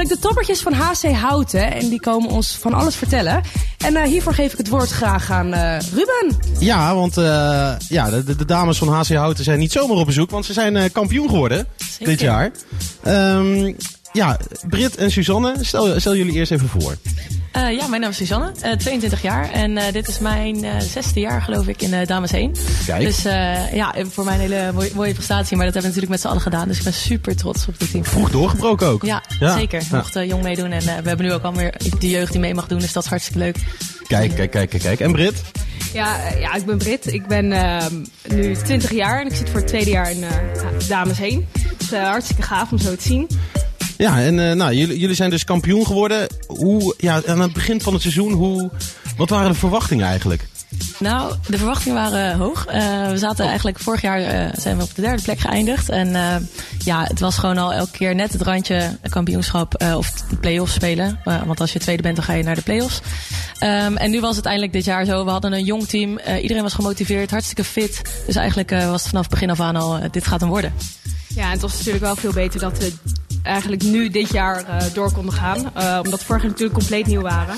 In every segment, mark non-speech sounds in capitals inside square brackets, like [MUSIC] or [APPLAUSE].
namelijk de toppertjes van HC Houten. En die komen ons van alles vertellen. En uh, hiervoor geef ik het woord graag aan uh, Ruben. Ja, want uh, ja, de, de, dames van HC Houten zijn niet zomaar op bezoek. Want ze zijn kampioen geworden Zeker. dit jaar. Um, ja, Brit en Suzanne, stel, stel jullie eerst even voor. Uh, ja, mijn naam is Suzanne, uh, 22 jaar. En uh, dit is mijn zesde jaar, geloof ik, in Dames 1. Kijk. Dus ja, voor mij een hele mooie, mooie, prestatie. Maar dat hebben we natuurlijk met z'n allen gedaan. Dus ik ben super trots op dit team. Vroeg doorgebroken ook. Ja, ja. zeker. Ja. Mocht jong meedoen. En we hebben nu ook alweer de jeugd die mee mag doen. Dus dat is hartstikke leuk. Kijk, kijk, kijk, kijk. kijk. En Brit? Ja, ja, ik ben Brit. Ik ben nu 20 jaar en ik zit voor het tweede jaar in Dames 1. Dus hartstikke gaaf om zo te zien. Ja, en uh, nou, jullie, jullie zijn dus kampioen geworden. Hoe, ja, aan het begin van het seizoen, hoe, wat waren de verwachtingen eigenlijk? Nou, de verwachtingen waren hoog. Uh, we zaten eigenlijk vorig jaar uh, zijn we op de derde plek geëindigd. En uh, ja, het was gewoon al elke keer net het randje kampioenschap of play-offs spelen. want als je tweede bent, dan ga je naar de play-offs. Um, en nu was het eindelijk dit jaar zo. We hadden een jong team. iedereen was gemotiveerd, hartstiktje fit. Dus eigenlijk was het vanaf begin af aan al, dit gaat hem worden. Ja, en het was natuurlijk wel veel beter dat we eigenlijk nu dit jaar uh, door konden gaan. Uh, omdat vorig jaar natuurlijk compleet nieuw waren.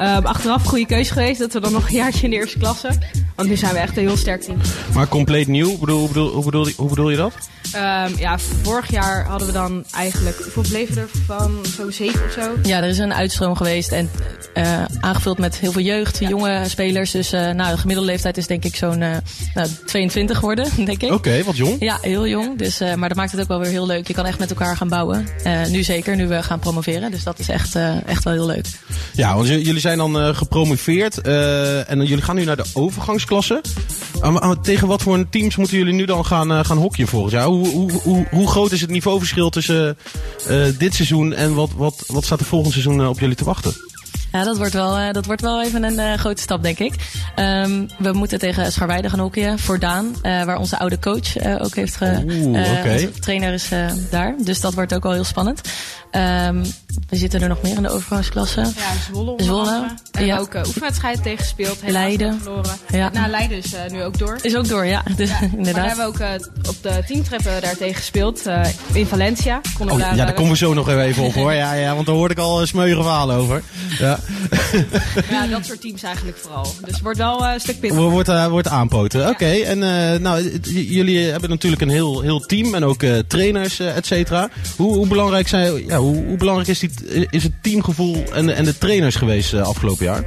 Uh, achteraf goede keuze geweest dat we dan nog een jaartje in de eerste klasse. Want nu zijn we echt een heel sterk team. Maar compleet nieuw, hoe bedoel, hoe bedoel, hoe bedoel, hoe bedoel je dat? Um, ja, vorig jaar hadden we dan eigenlijk... Hoeveel bleven er van? Zo'n zeven of zo? Ja, er is een uitstroom geweest. En uh, aangevuld met heel veel jeugd, ja. jonge spelers. Dus uh, nou, de gemiddelde leeftijd is denk ik zo'n uh, nou, 22 geworden, [LAUGHS] denk ik. Oké, okay, wat jong. Ja, heel jong. Dus, maar dat maakt het ook wel weer heel leuk. Je kan echt met elkaar gaan bouwen. nu zeker, nu we gaan promoveren. Dus dat is echt, echt wel heel leuk. Ja, want jullie zijn dan gepromoveerd. en jullie gaan nu naar de overgangsklasse. tegen wat voor teams moeten jullie nu dan gaan, gaan hockeyen volgens jou? Hoe, hoe, hoe, hoe, groot is het niveauverschil tussen dit seizoen en wat, wat, wat staat er volgend seizoen op jullie te wachten? Ja, dat wordt wel, uh, dat wordt wel even een uh, grote stap, denk ik. Um, we moeten tegen Scharweide gaan hockeyen voor Daan. Uh, waar onze oude coach ook heeft ge... Oeh, okay. trainer is daar. Dus dat wordt ook wel heel spannend. Um, we zitten er nog meer in de overgangsklasse. Ja, Zwolle. Zwolle. En ja. ook uh, oefenwedstrijd tegengespeeld. Leiden. Verloren. Ja. Nou, Leiden is uh, nu ook door. Is ook door, ja. [LAUGHS] Dus, ja. inderdaad. Maar hebben we ook uh, op de teamtreppen daar tegen gespeeld. in Valencia. oh, daar, ja, daar komen we zo nog even op hoor. Ja, ja, want daar hoorde ik al smeuïge verhalen over. Ja. Ja, dat soort teams eigenlijk vooral. Dus het wordt wel een stuk pittig. Wordt, wordt aanpoten. Oké, okay. en nou, jullie hebben natuurlijk een heel, heel team en ook trainers, et cetera. Hoe, hoe belangrijk zijn... Ja, hoe, hoe belangrijk is, die, is het teamgevoel en, en de trainers geweest afgelopen jaar?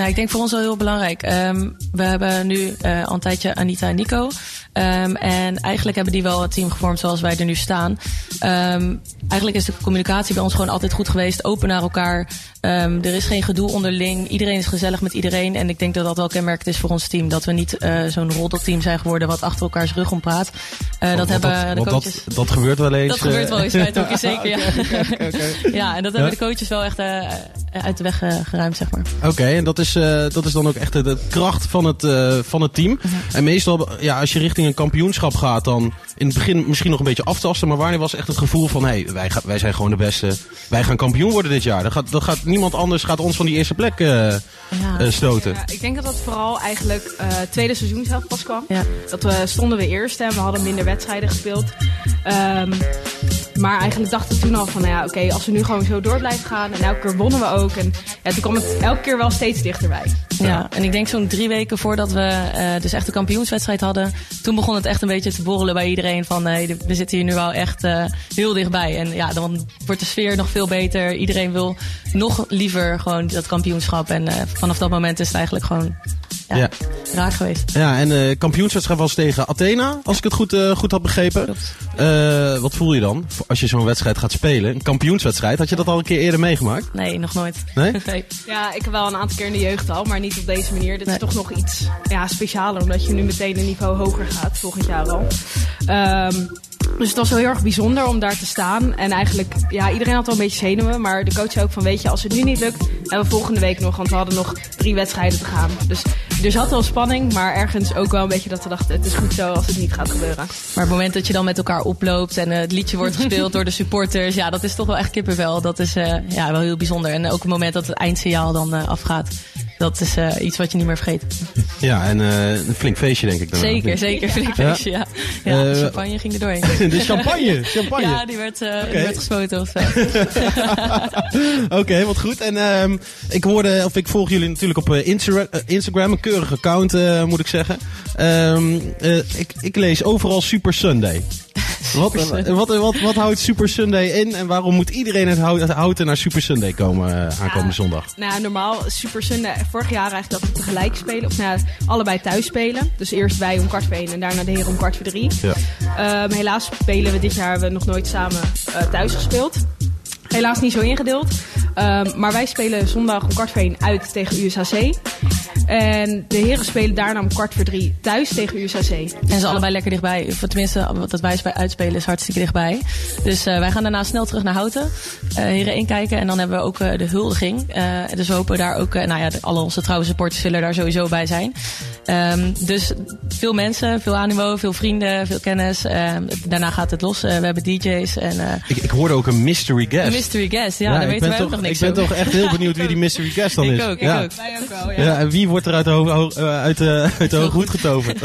Nou, ik denk voor ons wel heel belangrijk. Um, we hebben nu uh, al een tijdje Anita en Nico. Um, en eigenlijk hebben die wel het team gevormd zoals wij er nu staan. Um, eigenlijk is de communicatie bij ons gewoon altijd goed geweest. Open naar elkaar. Er is geen gedoe onderling. Iedereen is gezellig met iedereen. En ik denk dat dat wel kenmerkend is voor ons team. Dat we niet uh, zo'n roddelteam zijn geworden wat achter elkaars rug om praat. Uh, dat hebben de coaches... Dat, dat, gebeurt wel eens. Dat gebeurt wel eens bij het hockey, zeker. Ja. [LAUGHS] Okay, okay, ja, en dat hebben de coaches wel echt uit de weg geruimd, zeg maar. Oké, okay, en dat is, dat is dan ook echt de, de kracht van het, van het team. -huh. En meestal, ja, als je richting een kampioenschap gaat, dan in het begin misschien nog een beetje aftasten. Maar wanneer was echt het gevoel van, hé, hey, wij, wij zijn gewoon de beste. Wij gaan kampioen worden dit jaar. Dat gaat, dat gaat, niemand anders gaat ons van die eerste plek uh, ja. uh, stoten. Ja, ik denk dat dat vooral eigenlijk uh, tweede seizoen zelf pas kwam. Ja. Dat we stonden we eerst en we hadden minder wedstrijden gespeeld. Um, maar eigenlijk dachten we toen al van, nou ja, oké, okay, als we nu gewoon zo door blijven gaan. En elke keer wonnen we ook. En ja, toen kwam het elke keer wel steeds dichterbij. Ja, ja en ik denk zo'n drie weken voordat we uh, dus echt de kampioenswedstrijd hadden. Toen begon het echt een beetje te borrelen bij iedereen. Van, nee, we zitten hier nu wel echt uh, heel dichtbij. En ja, dan wordt de sfeer nog veel beter. Iedereen wil nog liever gewoon dat kampioenschap. En uh, vanaf dat moment is het eigenlijk gewoon ja, ja. raak geweest. Ja, en uh, kampioenswedstrijd was tegen Athena, als ik het goed, uh, goed had begrepen. Uh, wat voel je dan als je zo'n wedstrijd gaat spelen? Een kampioenswedstrijd, had je dat al een keer eerder meegemaakt? Nee, nog nooit. Nee? [LAUGHS] nee. Ja, ik heb wel een aantal keer in de jeugd al, maar niet op deze manier. Dit nee. is toch nog iets ja, specialer, omdat je nu meteen een niveau hoger gaat, volgend jaar al. Um, dus het was wel heel erg bijzonder om daar te staan. En eigenlijk, ja, iedereen had wel een beetje zenuwen. Maar de coach zei ook van, weet je, als het nu niet lukt, hebben we volgende week nog. Want we hadden nog drie wedstrijden te gaan. Dus er zat wel spanning, maar ergens ook wel een beetje dat we dachten, het is goed zo als het niet gaat gebeuren. Maar het moment dat je dan met elkaar oploopt en het liedje wordt [LAUGHS] gespeeld door de supporters, ja, dat is toch wel echt kippenvel. Dat is uh, ja, wel heel bijzonder. En ook het moment dat het eindsignaal dan uh, afgaat. Dat is eh, iets wat je niet meer vergeet. [LAUGHS] Ja, en eh, een flink feestje denk ik dan. Zeker, zeker. Flink feestje, ja. Ja, de Eh, champagne ging er doorheen. [LAUGHS] De champagne, champagne. [LAUGHS] Ja, die werd, eh, die werd gespoten. Of, Oké, wat goed. En ehm, ik hoorde, of ik volg jullie natuurlijk op Instagram, een keurig account moet ik zeggen. Eh, ik, ik lees overal Super Sunday. Wat, wat, wat, houdt Super Sunday in en waarom moet iedereen het hout- het houten naar Super Sunday komen eh, aankomende Ja. zondag? Nou, normaal Super Sunday, vorig jaar eigenlijk dat we tegelijk spelen. Of nou, allebei thuis spelen. Dus eerst wij om kwart voor één en daarna de heren om kwart voor drie. Ja. Ehm, helaas spelen we dit jaar we nog nooit samen eh, thuis gespeeld. Helaas niet zo ingedeeld. Ehm, maar wij spelen zondag om kwart voor één uit tegen USHC. En de heren spelen daarna om kwart voor drie thuis tegen USHC. En ze allebei lekker dichtbij. Of tenminste, wat dat wij bij uitspelen is hartstikke dichtbij. Dus eh, wij gaan daarna snel terug naar Houten. eh heren inkijken. En dan hebben we ook eh, de huldiging. Eh, dus we hopen daar ook... eh, nou ja, alle onze trouwe supporters zullen daar sowieso bij zijn. Ehm, dus veel mensen, veel animo, veel vrienden, veel kennis. Ehm, daarna gaat het los. We hebben DJ's en... eh, Ik, ik hoorde ook een mystery guest. Mystery guest. Ja, daar ik weten wij toch, ook nog niks Ik ben toch echt heel benieuwd wie die mystery [LAUGHS] guest dan Ik is. ook, ik ook. Wij ook wel, Ja, en wie wordt er uit de, ho- ho- eh, uit de, [LAUGHS] uit de hoge hoed getoverd?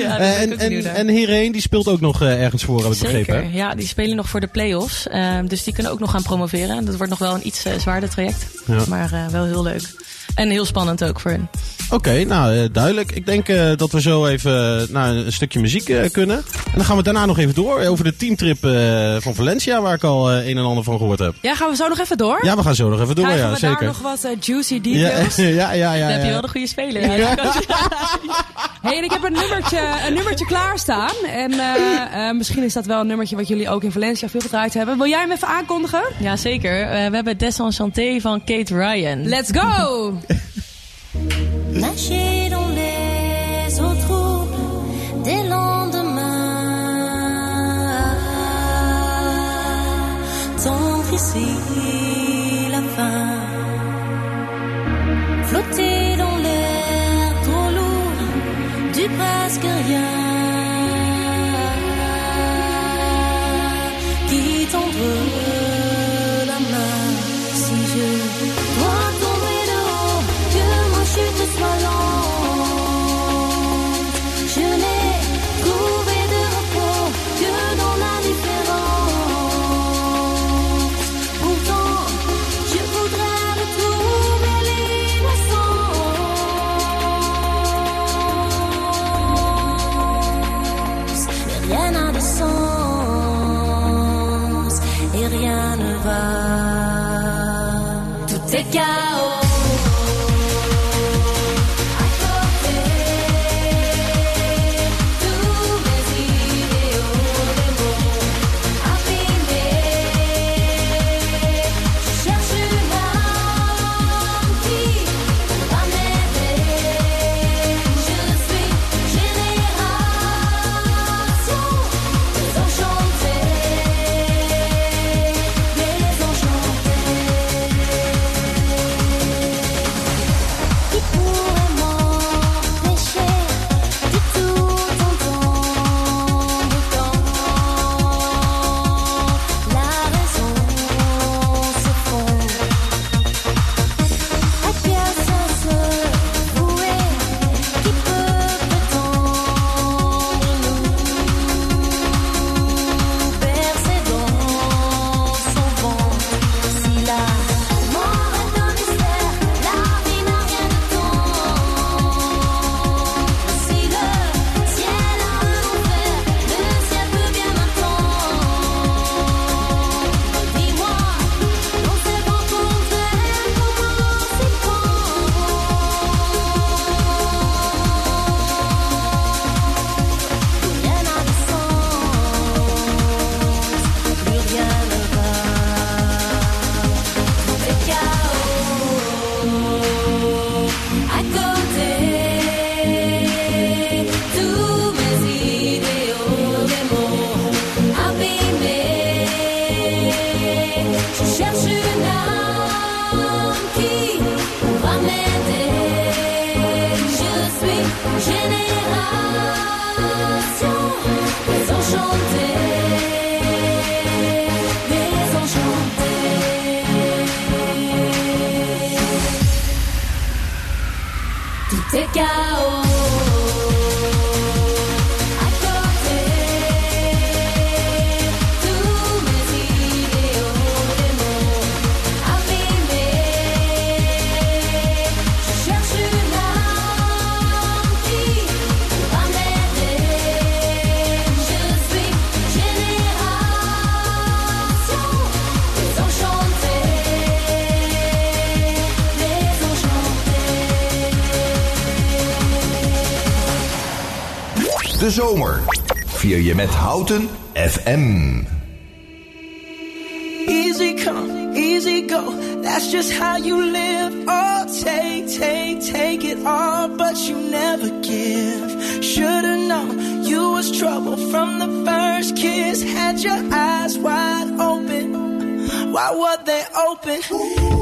Ja, ik en, en, Hierheen, die speelt ook nog eh, ergens voor, heb ik begrepen. Zeker, hè? ja, die spelen nog voor de play-offs. Ehm, dus die kunnen ook nog gaan promoveren. Dat wordt nog wel een iets eh, zwaarder traject. Maar eh, wel heel leuk. En heel spannend ook voor hen. Oké, nou eh, duidelijk. Ik denk eh, dat we zo even eh, naar een stukje muziek eh, kunnen. En dan gaan we daarna nog even door over de teamtrip eh, van Valencia, waar ik al eh, een en ander van gehoord heb. Ja, gaan we zo nog even door? Ja, we gaan zo nog even door, Krijgen ja, we zeker. daar nog wat juicy details? [LAUGHS] ja, ja, ja, ja. Dan heb je wel de goede speler. Ja. [LAUGHS] Hey, en ik heb een nummertje, een nummertje klaarstaan. En eh, eh, misschien is dat wel een nummertje wat jullie ook in Valencia veel gedraaid hebben. Wil jij hem even aankondigen? Ja, zeker. Eh, we hebben Desenchanté van Kate Ryan. Let's go! Nager dans les eaux troubles des lendemains. Tendre ici la fin. Flotter De zomer vier je met Houten FM. Easy come, easy go. That's just how you live. Oh, take, take, take it all, but you never give. Should've known you was trouble from the first kiss. Had your eyes wide open. Why were they open? Gave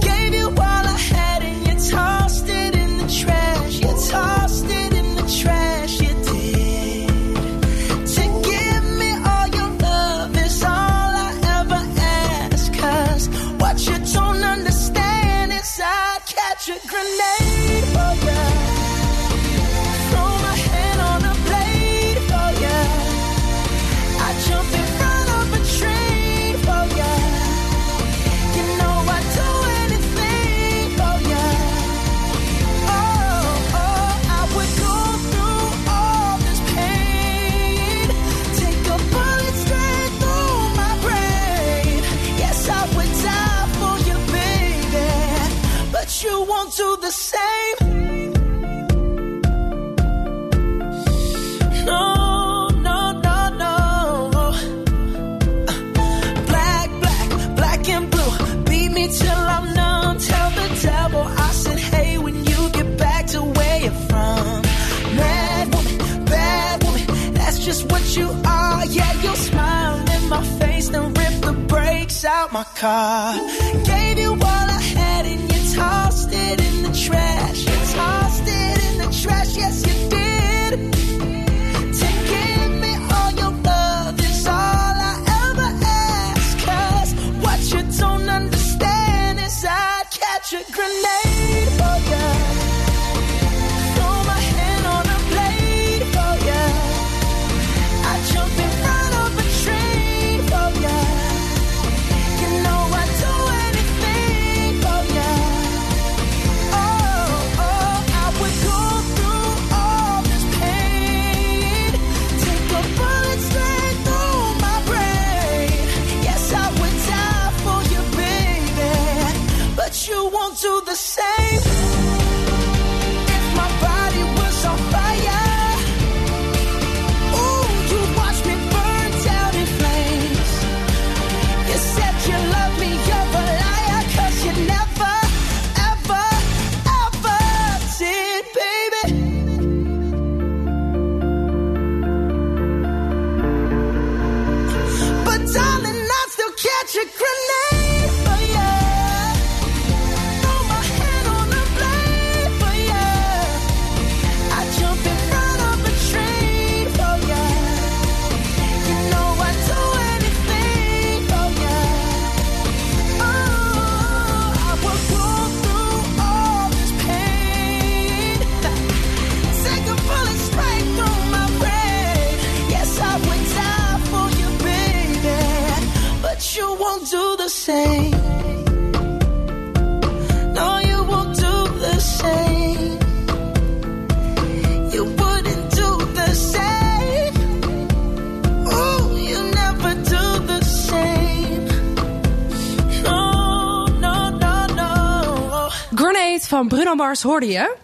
van Bruno Mars hoorde je.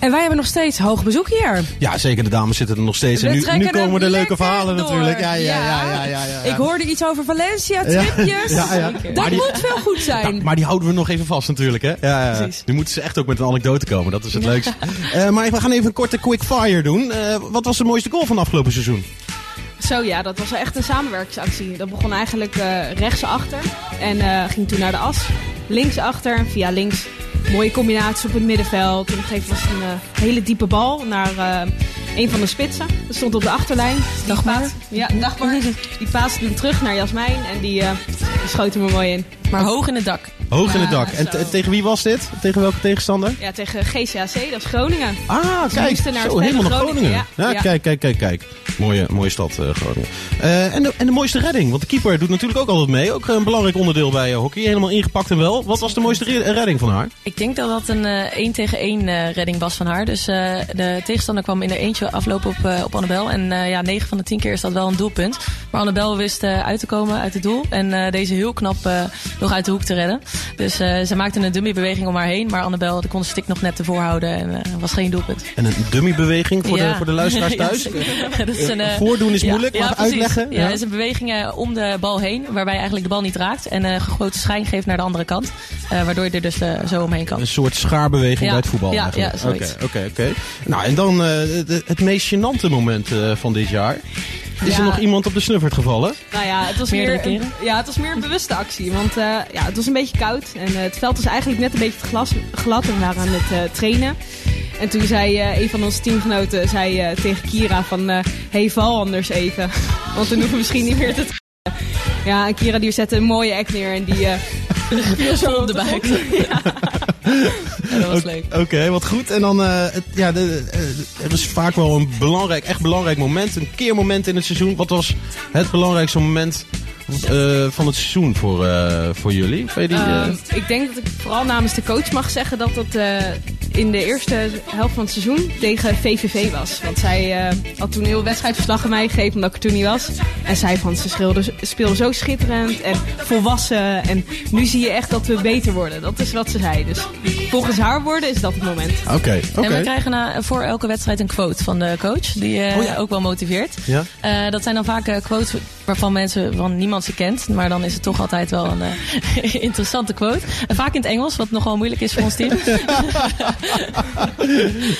En wij hebben nog steeds hoog bezoek hier. Ja, zeker. De dames zitten er nog steeds. We En nu, nu komen de leuke verhalen door. natuurlijk. Ja, ja, ja, ja, ja, ja, Ik hoorde iets over Valencia, tripjes. Ja, ja. Dat die- moet veel goed zijn. Maar die houden we nog even vast natuurlijk. Hè? Ja, ja. Precies. Nu moeten ze echt ook met een anekdote komen. Dat is het [LAUGHS] leukste. Eh, maar we gaan even een korte quick fire doen. Eh, wat was de mooiste goal van afgelopen seizoen? Zo ja, dat was echt een samenwerkingsactie. Dat begon eigenlijk eh rechtsachter en eh, ging toen naar de as. Linksachter en via links. Mooie combinatie op het middenveld. En op een gegeven moment was een eh, hele diepe bal naar eh, een van de spitsen. Dat stond op de achterlijn. Paas- Ja, Dagmar. [LAUGHS] Die paasde hem terug naar Jasmijn en die, die schoot hem er mooi in. Maar hoog in het dak. Hoog in het dak. En tegen wie was dit? Tegen welke tegenstander? Ja, tegen GCAC, dat is Groningen. Ah, kijk. moesten naar Zo, helemaal naar Groningen, Groningen. Ja, ja. Ja. kijk, kijk, kijk, kijk. Mooie, mooie stad, eh, Groningen. Eh, en, de, en de mooiste redding. Want de keeper doet natuurlijk ook altijd mee. Ook een belangrijk onderdeel bij eh, hockey. Helemaal ingepakt en wel. Wat was de mooiste re- redding van haar? Ik denk dat dat een eh 1 tegen 1 eh, redding was van haar. Dus eh, de tegenstander kwam in er eentje aflopen op, eh, op Annabel. En eh, ja, 9 van de 10 keer is dat wel een doelpunt. Maar Annabel wist eh, uit te komen uit het doel. En eh, deze heel knap eh, nog uit de hoek te redden. Dus eh, ze maakte een dummybeweging om haar heen. Maar Annabel kon de stick nog net tevoor houden. En eh, was geen doelpunt. En een dummybeweging voor, de, voor de luisteraars [LAUGHS] thuis. [LAUGHS] dat is een, eh, Voordoen is moeilijk, maar uitleggen. Ja, het is een beweging om de bal heen, waarbij je eigenlijk de bal niet raakt. En een grote schijn geeft naar de andere kant. waardoor je er dus zo omheen kan. Een soort schaarbeweging bij het voetbal Ja, eigenlijk. ja, zoiets. Oké, oké, oké. Nou, en dan de- het meest gênante moment van dit jaar. Is er nog iemand op de snuffert gevallen? Nou ja, het was Meerdere meer een, ja, het was meer een bewuste actie. Want eh, ja, het was een beetje koud. En eh, het veld was eigenlijk net een beetje te glas, glad. En we waren aan het eh, trainen. En toen zei eh, een van onze teamgenoten zei, eh, tegen Kira van... eh hey, val anders even. [LAUGHS] Want dan hoeven we misschien niet meer te trainen. Ja, en Kira die zette een mooie act neer. En die... eh [LAUGHS] viel zo op de buik. [LAUGHS] Ja, [LAUGHS] dat was leuk. Oké, wat goed. En dan, eh, het, ja, de, eh, er is vaak wel een belangrijk, echt belangrijk moment. Een keermoment in het seizoen. Wat was het belangrijkste moment eh, van het seizoen voor, eh, voor jullie? Die, eh, Ehm, ik denk dat ik vooral namens de coach mag zeggen dat het eh, in de eerste helft van het seizoen tegen VVV was. Want zij eh, had toen heel wedstrijdverslag aan mij gegeven omdat ik er toen niet was. En zei van ze schilder, speelden zo schitterend en volwassen. En nu zie je echt dat we beter worden. Dat is wat ze zei. Dus volgens haar woorden is dat het moment. Oké, oké. En we krijgen na, voor elke wedstrijd een quote van de coach. Die Oh ja. ook wel motiveert. Ja? Eh, dat zijn dan vaak eh, quotes waarvan mensen, van niemand ze kent. Maar dan is het toch altijd wel een eh, [LAUGHS] interessante quote. En vaak in het Engels, wat nogal moeilijk is voor ons team. [LAUGHS]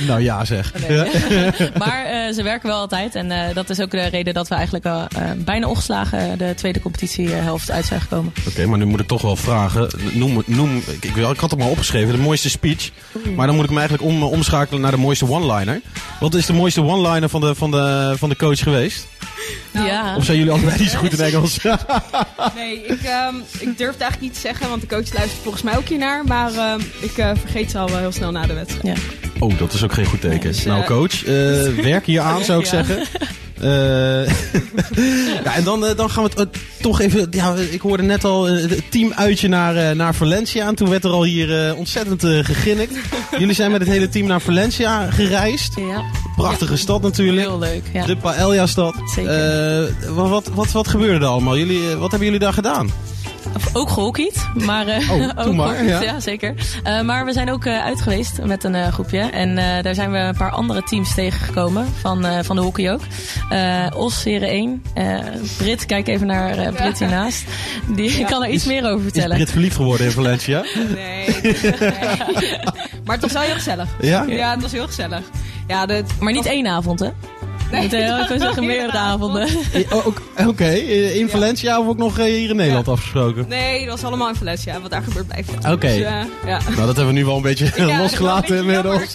Nou ja, zeg. Nee. Ja. [LAUGHS] maar eh, ze werken wel altijd. En eh, dat is ook de reden dat we eigenlijk wel eh, bijna ongeslagen de tweede competitiehelft uit zijn gekomen. Oké, maar nu moet ik toch wel vragen. Noem, noem ik, ik, ik had het maar opgeschreven, de mooiste speech. Maar dan moet ik me eigenlijk om, omschakelen naar de mooiste one-liner. Wat is de mooiste one-liner van de, van, de, van de coach geweest? ja. Of zijn jullie allebei niet zo goed in Engels? Nee, ik, ehm, ik durf het eigenlijk niet te zeggen, want de coach luistert volgens mij ook hiernaar. Maar ehm, ik eh, vergeet ze al wel heel snel na de wedstrijd. ja. Oh, dat is ook geen goed teken. Dus, eh, nou, coach, eh, [LAUGHS] werk hier aan, zou ik Ja. zeggen. [LAUGHS] Eh, [LAUGHS] ja, en dan, eh, dan gaan we het eh, toch even. Ja, ik hoorde net al het teamuitje naar, eh, naar Valencia. En toen werd er al hier ontzettend geginnikt. [LAUGHS] Jullie zijn met het hele team naar Valencia gereisd. ja, Prachtige stad natuurlijk. heel leuk. Ja. De Paella-stad. Zeker. Wat, wat, wat, wat gebeurde er allemaal? Jullie, wat hebben jullie daar gedaan? Ook gehockeyd, maar... eh, Oh, [LAUGHS] ook maar, gehockeyd, ja. zeker. Eh, maar we zijn ook eh, uit geweest met een eh, groepje. En eh, daar zijn we een paar andere teams tegengekomen, van, eh, van de hockey ook. Eh, Os, Heren 1. Eh Brit, kijk even naar eh, Brit hiernaast. Die kan er iets meer over Is vertellen. Brit verliefd geworden in Valencia? [LAUGHS] Nee. nee. [LAUGHS] Maar het was wel heel gezellig. Ja? Ja, het was heel gezellig. Ja, de, Maar niet één avond, hè? Nee, Moet, eh, zeggen meerdere avonden. Oh, ook- Oké, eh, in Valencia of ook nog eh, hier in Nederland afgesproken? Nee, dat was allemaal in Valencia. Wat daar gebeurt blijft. Oké. Dus, eh, ja. Nou, dat hebben we nu wel een beetje [LAUGHS] Ja, [LAUGHS] losgelaten inmiddels.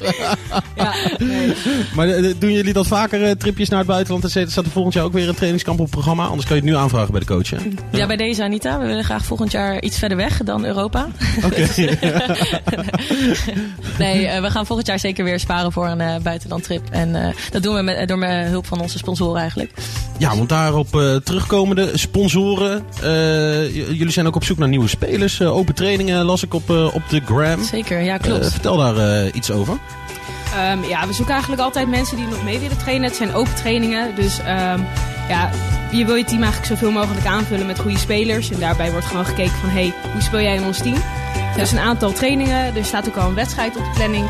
ja, nee. [LAUGHS] Maar eh, doen jullie dat vaker, eh, tripjes naar het buitenland? cetera? Staat er volgend jaar ook weer een trainingskamp op het programma? Anders kan je het nu aanvragen bij de coach, hè? Ja, bij deze Anita. We willen graag volgend jaar iets verder weg dan Europa. Oké. Nee, eh, we gaan volgend jaar zeker weer sparen voor een eh, buitenlandtrip. En eh, dat doen we met, door met hulp van onze sponsoren eigenlijk. Ja, want daarop eh, terugkomende sponsoren. eh, jullie zijn ook op zoek naar nieuwe spelers. eh, open trainingen las ik op, eh, op de gram. Zeker, ja klopt. Eh, vertel daar eh, iets over. Ehm, ja, we zoeken eigenlijk altijd mensen die nog mee willen trainen. Het zijn open trainingen. Dus ehm, ja, je wil je team eigenlijk zoveel mogelijk aanvullen met goede spelers. En daarbij wordt gewoon gekeken van, hey, hoe speel jij in ons team? Dus een aantal trainingen. Er staat ook al een wedstrijd op de planning.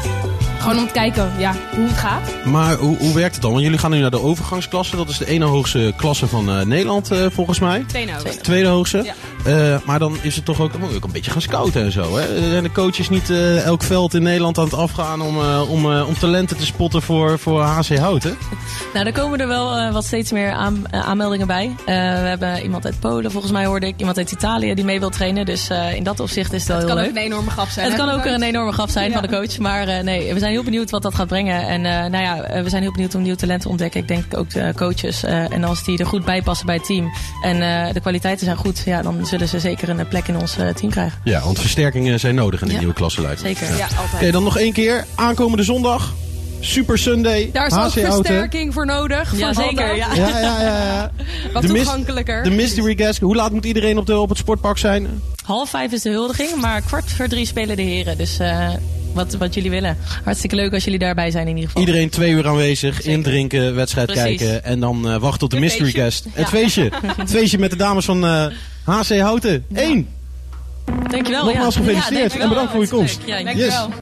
Gewoon om te kijken ja, hoe het gaat. Maar hoe, hoe werkt het dan? Want jullie gaan nu naar de overgangsklasse. Dat is de ene hoogste klasse van eh, Nederland eh, volgens mij. Twee hoogste. Tweede hoogste. Ja. Eh, maar dan is het toch ook, dan moet je ook een beetje gaan scouten en zo. Hè? Zijn de coaches niet eh, elk veld in Nederland aan het afgaan om, eh, om, eh, om talenten te spotten voor, voor HC Houten? Nou, er komen er wel eh, wat steeds meer aan, aanmeldingen bij. Eh, we hebben iemand uit Polen, volgens mij hoorde ik. Iemand uit Italië die mee wil trainen. Dus eh, in dat opzicht is het wel Het heel kan ook leuk. een enorme grap zijn. Het kan ook een enorme grap zijn Ja. van de coach. Maar eh, nee, we zijn heel benieuwd wat dat gaat brengen. En eh, nou ja, we zijn heel benieuwd om nieuw talent te ontdekken. Ik denk ook de coaches. eh, en als die er goed bij passen bij het team en eh, de kwaliteiten zijn goed, ja, dan zullen ze zeker een plek in ons eh, team krijgen. Ja, want versterkingen zijn nodig in de Ja. nieuwe klasse lijkt me. Zeker. Ja. Ja, Oké, altijd. dan nog één keer. Aankomende zondag. Super Sunday. Daar is ook versterking voor nodig. Ja, van zeker. Ja. Ja, ja, ja. ja. [LAUGHS] Wat De toegankelijker. De mystery guest. Hoe laat moet iedereen op, de, op het sportpark zijn? Half vijf is de huldiging, maar kwart voor drie spelen de heren. Dus eh, wat, wat jullie willen. Hartstikke leuk als jullie daarbij zijn in ieder geval. Iedereen twee uur aanwezig, indrinken, wedstrijd Precies. kijken. En dan eh, wachten op de mystery feestje. guest. Het feestje. Het [LAUGHS] feestje met de dames van eh, HC Houten. Eén. Dankjewel. Nogmaals gefeliciteerd Ja, dankjewel. en bedankt voor je komst. Ja, Dankjewel. Yes.